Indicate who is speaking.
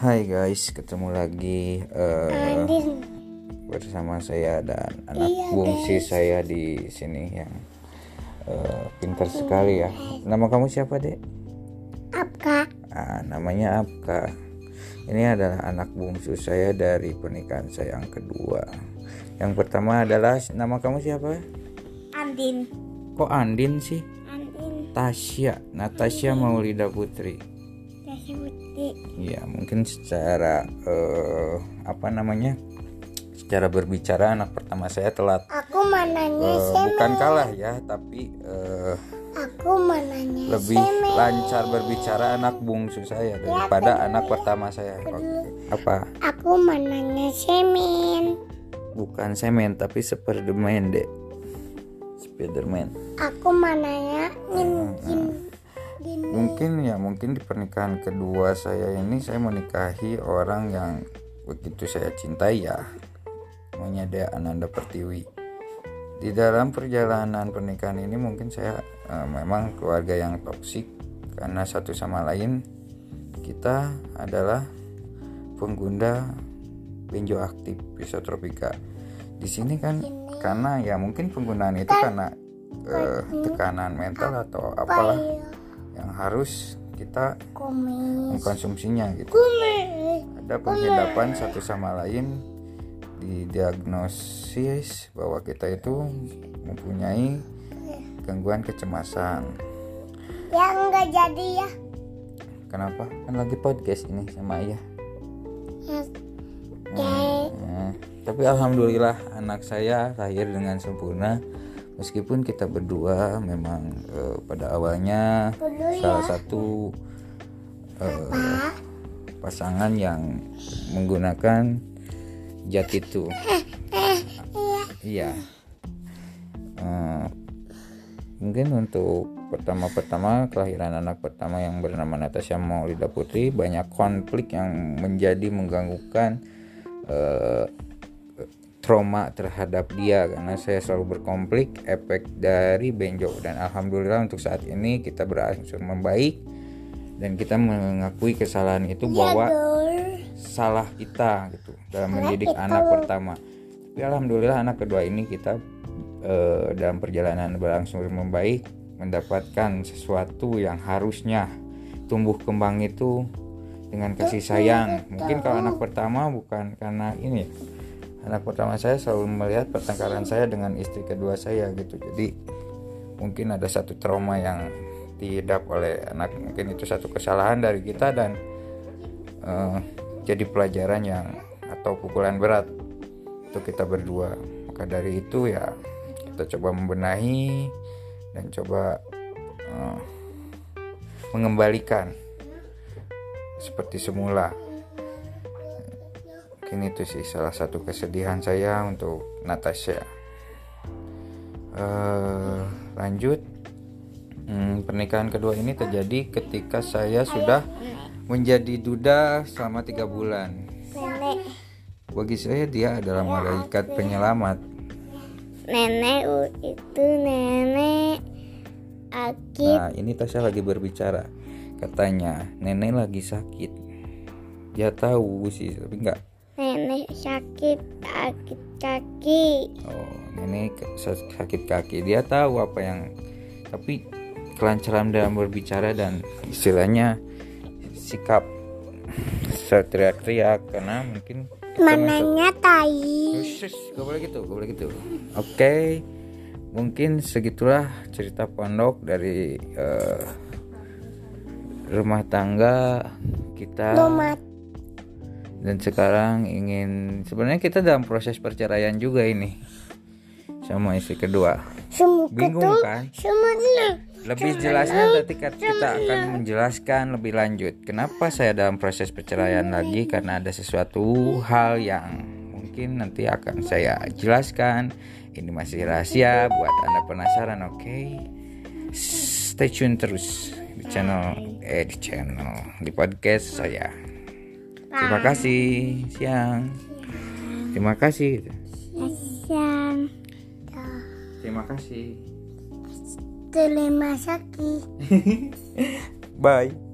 Speaker 1: Hai guys, ketemu lagi uh, bersama saya dan anak
Speaker 2: Iya,
Speaker 1: bungsi saya di sini yang uh, pintar sekali ya. Nama kamu siapa dek?
Speaker 2: Apka
Speaker 1: Ah, namanya Apka. Ini adalah anak bungsu saya dari pernikahan saya yang kedua. Yang pertama adalah nama kamu siapa?
Speaker 2: Andin
Speaker 1: Kok Andin sih?
Speaker 2: Andin
Speaker 1: Tasya, Natasha Maulida Putri.
Speaker 2: Putri
Speaker 1: Ya mungkin secara eh, apa namanya? Secara berbicara anak pertama saya telat.
Speaker 2: Aku mananya
Speaker 1: Eh,
Speaker 2: Seme
Speaker 1: bukan kalah ya, tapi eh,
Speaker 2: Aku mananya
Speaker 1: lebih lancar berbicara anak bungsu saya daripada anak pertama saya. Apa?
Speaker 2: Aku mananya Semin
Speaker 1: Bukan semen tapi Spiderman dek. Spiderman.
Speaker 2: Aku mananya Ngin Ngin
Speaker 1: Mungkin ya mungkin di pernikahan kedua saya ini saya menikahi orang yang begitu saya cintai ya. Namanya dia Ananda Pertiwi. Di dalam perjalanan pernikahan ini mungkin saya eh, memang keluarga yang toksik karena satu sama lain kita adalah pengguna benjo aktif pisotropika. Di sini kan karena ya mungkin penggunaan itu karena eh, tekanan mental atau apalah yang harus kita
Speaker 2: Kumis
Speaker 1: mengkonsumsinya gitu.
Speaker 2: Kumis
Speaker 1: Ada penghidapan satu sama lain didiagnosis bahwa kita itu mempunyai gangguan kecemasan.
Speaker 2: Ya enggak jadi ya
Speaker 1: Kenapa? Kan lagi podcast ini sama ayah.
Speaker 2: Ya,
Speaker 1: Nah, tapi alhamdulillah anak saya lahir dengan sempurna. Meskipun kita berdua memang eh, pada awalnya salah satu eh, pasangan yang menggunakan jat itu. Iya. Eh, mungkin untuk pertama-pertama kelahiran anak pertama yang bernama Natasha Maulida Putri banyak konflik yang menjadi mengganggukan eh, trauma terhadap dia karena saya selalu berkonflik efek dari benjo dan alhamdulillah untuk saat ini kita berangsur membaik dan kita mengakui kesalahan itu bahwa salah kita gitu dalam mendidik anak pertama. Tapi alhamdulillah anak kedua ini kita eh, dalam perjalanan berangsur membaik mendapatkan sesuatu yang harusnya tumbuh kembang itu dengan kasih sayang. Mungkin kalau anak pertama bukan karena ini. Anak pertama saya selalu melihat pertengkaran saya dengan istri kedua saya gitu. Jadi mungkin ada satu trauma yang dihidap oleh anak. Mungkin itu satu kesalahan dari kita dan eh, jadi pelajaran yang atau pukulan berat untuk kita berdua. Maka dari itu ya kita coba membenahi dan coba eh, mengembalikan seperti semula. Mungkin itu sih salah satu kesedihan saya untuk Natasha. Eh, lanjut, Hmm, pernikahan kedua ini terjadi ketika saya sudah menjadi duda selama tiga bulan. Bagi saya dia adalah malaikat penyelamat.
Speaker 2: Nenek u- itu nenek Akib
Speaker 1: Nah, ini Tasya lagi berbicara. Katanya nenek lagi sakit. Dia tahu sih, tapi enggak.
Speaker 2: Nenek sakit sakit kaki
Speaker 1: Oh, nenek sakit kaki. Dia tahu apa yang tapi kelancaran dalam berbicara dan istilahnya sikap teriak-teriak karena mungkin
Speaker 2: Mananya tai
Speaker 1: gak boleh gitu, gak boleh gitu. Oke, mungkin segitulah cerita pondok dari eh, rumah tangga kita.
Speaker 2: Tomat
Speaker 1: Dan sekarang ingin sebenarnya kita dalam proses perceraian juga ini sama istri kedua. Bingung kan?
Speaker 2: Semuanya
Speaker 1: Lebih jelasnya nanti kat- kita akan menjelaskan lebih lanjut. Kenapa saya dalam proses perceraian lagi? Karena ada sesuatu hal yang mungkin nanti akan saya jelaskan. Ini masih rahasia buat anda penasaran, oke? Stay tune terus di channel, eh di channel, di podcast saya. Terima kasih, siang. Terima kasih.
Speaker 2: Siang
Speaker 1: Terima kasih.
Speaker 2: Terima kasih
Speaker 1: Bye.